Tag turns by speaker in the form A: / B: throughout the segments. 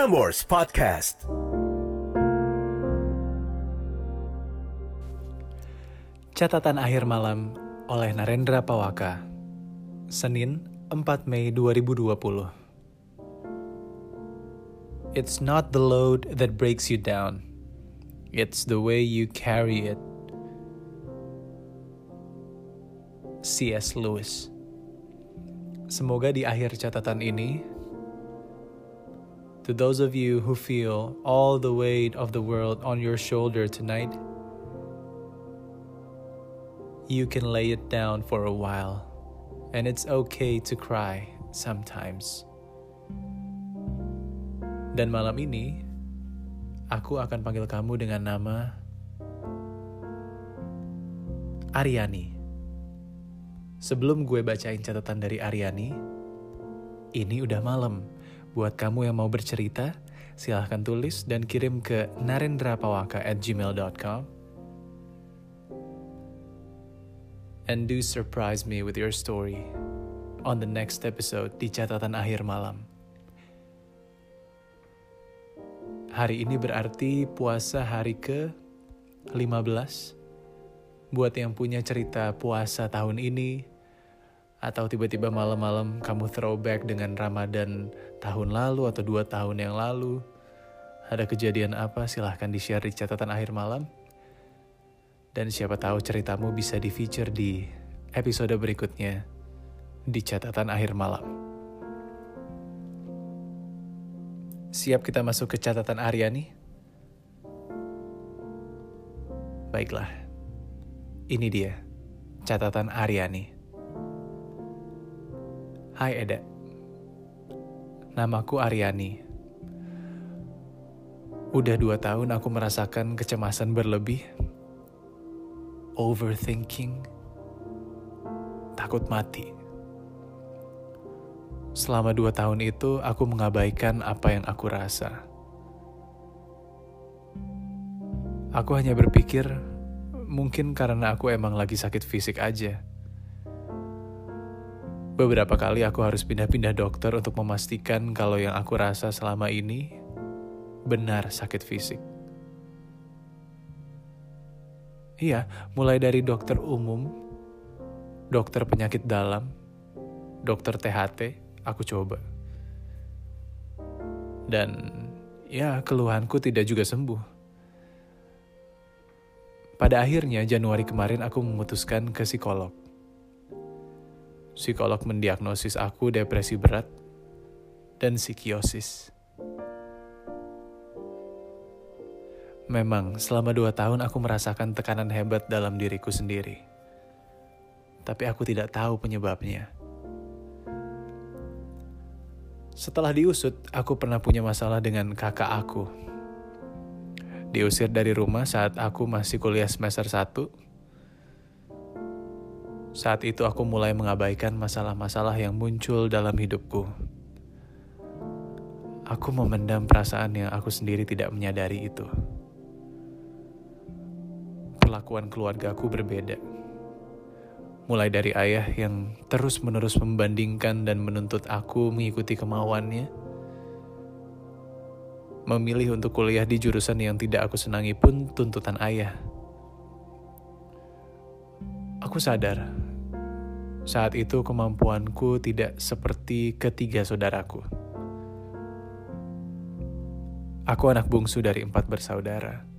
A: Prambors Podcast.
B: Catatan akhir malam oleh Narendra Pawaka. Senin, 4 Mei 2020. It's not the load that breaks you down. It's the way you carry it. C.S. Lewis. Semoga di akhir catatan ini, to those of you who feel all the weight of the world on your shoulder tonight, you can lay it down for a while, and it's okay to cry sometimes. Dan malam ini, aku akan panggil kamu dengan nama Aryani. Sebelum gue bacain catatan dari Aryani, ini udah malam. Buat kamu yang mau bercerita, silahkan tulis dan kirim ke narendrapawaka at gmail.com. And do surprise me with your story on the next episode di catatan akhir malam. Hari ini berarti puasa hari ke-15. Buat yang punya cerita puasa tahun ini, atau tiba-tiba malam-malam kamu throwback dengan Ramadan tahun lalu atau dua tahun yang lalu, ada kejadian apa silahkan di-share di catatan akhir malam. Dan siapa tahu ceritamu bisa di-feature di episode berikutnya di catatan akhir malam. Siap kita masuk ke catatan Aryani? Baiklah, ini dia catatan Aryani. Hai Eda, namaku Aryani. Udah dua tahun aku merasakan kecemasan berlebih, overthinking, takut mati. Selama dua tahun itu, aku mengabaikan apa yang aku rasa. Aku hanya berpikir, mungkin karena aku emang lagi sakit fisik aja. Beberapa kali aku harus pindah-pindah dokter untuk memastikan kalau yang aku rasa selama ini benar sakit fisik. Iya, mulai dari dokter umum, dokter penyakit dalam, dokter THT, aku coba. Dan ya, keluhanku tidak juga sembuh. Pada akhirnya Januari kemarin aku memutuskan ke psikolog. Psikolog mendiagnosis aku depresi berat dan psikiosis. Memang, selama dua tahun aku merasakan tekanan hebat dalam diriku sendiri. Tapi aku tidak tahu penyebabnya. Setelah diusut, aku pernah punya masalah dengan kakak aku. Diusir dari rumah saat aku masih kuliah semester 1. Saat itu aku mulai mengabaikan masalah-masalah yang muncul dalam hidupku. Aku memendam perasaan yang aku sendiri tidak menyadari itu perlakuan keluargaku berbeda. Mulai dari ayah yang terus-menerus membandingkan dan menuntut aku mengikuti kemauannya, memilih untuk kuliah di jurusan yang tidak aku senangi pun tuntutan ayah. Aku sadar, saat itu kemampuanku tidak seperti ketiga saudaraku. Aku anak bungsu dari empat bersaudara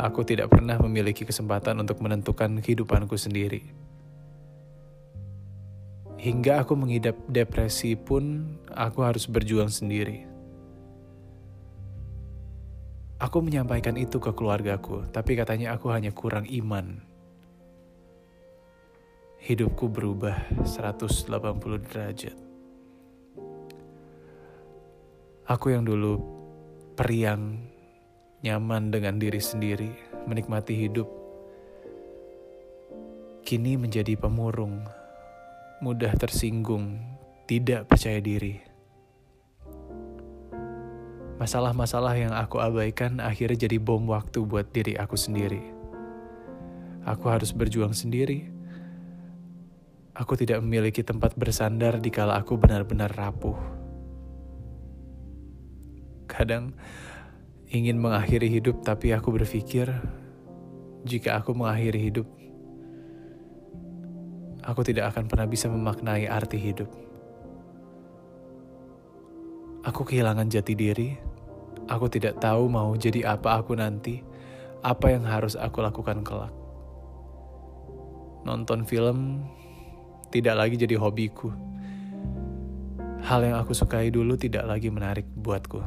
B: aku tidak pernah memiliki kesempatan untuk menentukan kehidupanku sendiri. Hingga aku mengidap depresi pun, aku harus berjuang sendiri. Aku menyampaikan itu ke keluargaku, tapi katanya aku hanya kurang iman. Hidupku berubah 180 derajat. Aku yang dulu periang nyaman dengan diri sendiri, menikmati hidup. Kini menjadi pemurung, mudah tersinggung, tidak percaya diri. Masalah-masalah yang aku abaikan akhirnya jadi bom waktu buat diri aku sendiri. Aku harus berjuang sendiri. Aku tidak memiliki tempat bersandar di kala aku benar-benar rapuh. kadang ingin mengakhiri hidup, tapi aku berpikir jika aku mengakhiri hidup, aku tidak akan pernah bisa memaknai arti hidup. Aku kehilangan jati diri. Aku tidak tahu mau jadi apa aku nanti, apa yang harus aku lakukan kelak. Nonton film tidak lagi jadi hobiku. Hal yang aku sukai dulu tidak lagi menarik buatku.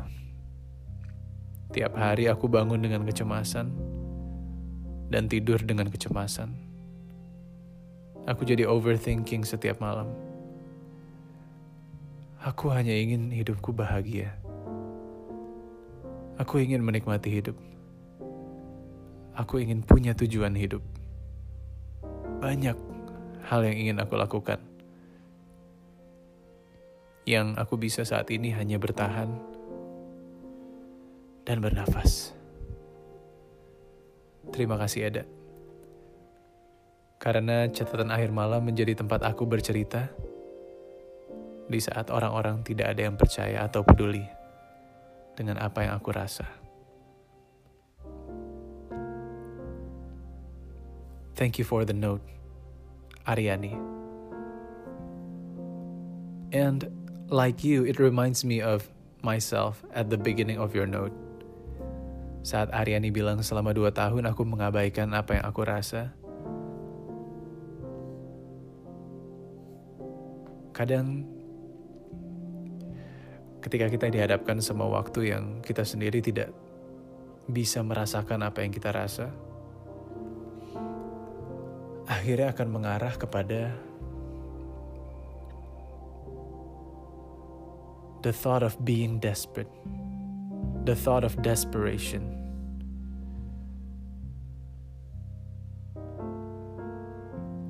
B: Tiap hari aku bangun dengan kecemasan dan tidur dengan kecemasan. Aku jadi overthinking setiap malam. Aku hanya ingin hidupku bahagia. Aku ingin menikmati hidup. Aku ingin punya tujuan hidup. Banyak hal yang ingin aku lakukan. Yang aku bisa saat ini hanya bertahan dan bernafas. Terima kasih Ada. Karena catatan akhir malam menjadi tempat aku bercerita di saat orang-orang tidak ada yang percaya atau peduli dengan apa yang aku rasa. Thank you for the note, Ariani. And like you, it reminds me of myself at the beginning of your note. Saat Ariani bilang selama dua tahun aku mengabaikan apa yang aku rasa, kadang ketika kita dihadapkan sama waktu yang kita sendiri tidak bisa merasakan apa yang kita rasa, akhirnya akan mengarah kepada the thought of being desperate, the thought of desperation.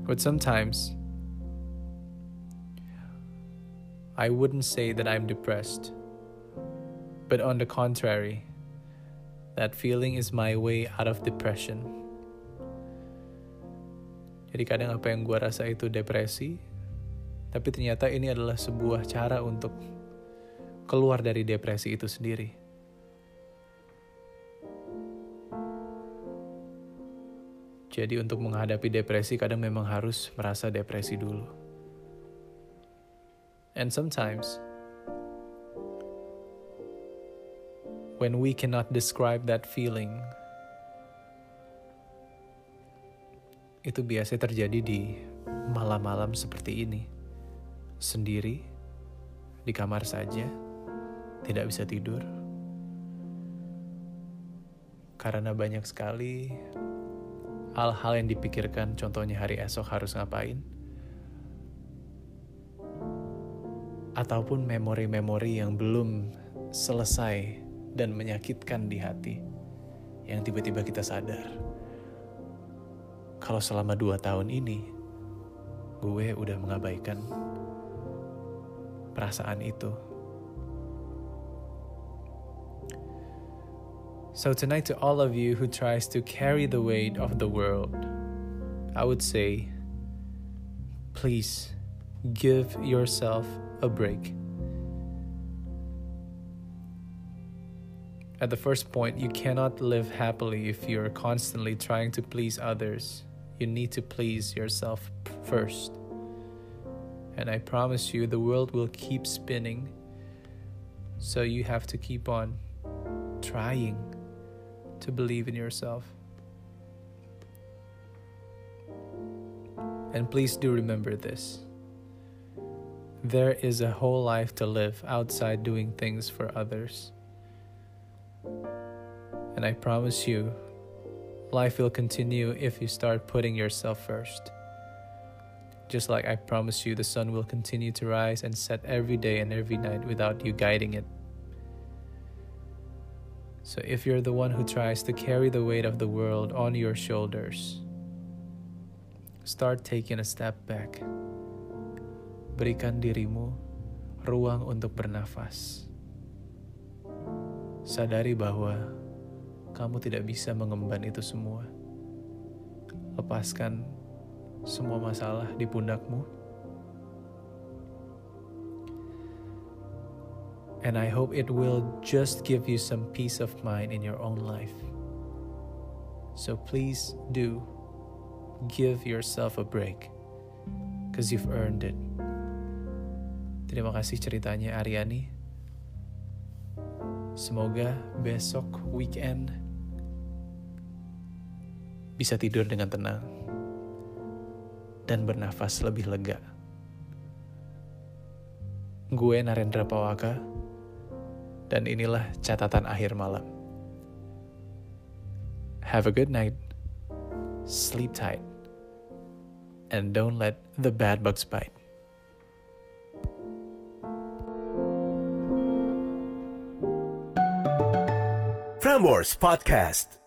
B: But sometimes, I wouldn't say that I'm depressed. But on the contrary, that feeling is my way out of depression. Jadi kadang apa yang gue rasa itu depresi, tapi ternyata ini adalah sebuah cara untuk keluar dari depresi itu sendiri. Jadi untuk menghadapi depresi kadang memang harus merasa depresi dulu. And sometimes, when we cannot describe that feeling, itu biasa terjadi di malam-malam seperti ini, sendiri, di kamar saja, tidak bisa tidur, karena banyak sekali hal-hal yang dipikirkan, contohnya hari esok harus ngapain ataupun memori-memori yang belum selesai dan menyakitkan di hati, yang tiba-tiba kita sadar kalau selama dua tahun ini gue udah mengabaikan perasaan itu. So tonight to all of you who tries to carry the weight of the world, I would say, please give yourself a break. At the first point, you cannot live happily if you're constantly trying to please others. You need to please yourself first. And I promise you, the world will keep spinning. So you have to keep on trying to believe in yourself. And please do remember this there is a whole life to live outside doing things for others. And I promise you, life will continue if you start putting yourself first. Just like I promise you, the sun will continue to rise and set every day and every night without you guiding it. So if you're the one who tries to carry the weight of the world on your shoulders, start taking a step back berikan dirimu ruang untuk bernafas. Sadari bahwa kamu tidak bisa mengemban itu semua. Lepaskan semua masalah di pundakmu. And I hope it will just give you some peace of mind in your own life. So please do give yourself a break. Because you've earned it. Terima kasih ceritanya Ariani. Semoga besok weekend bisa tidur dengan tenang dan bernafas lebih lega. Gue Narendra Pawaka, dan inilah catatan akhir malam. Have a good night, sleep tight, and don't let the bad bugs bite.
A: Frameworks Podcast.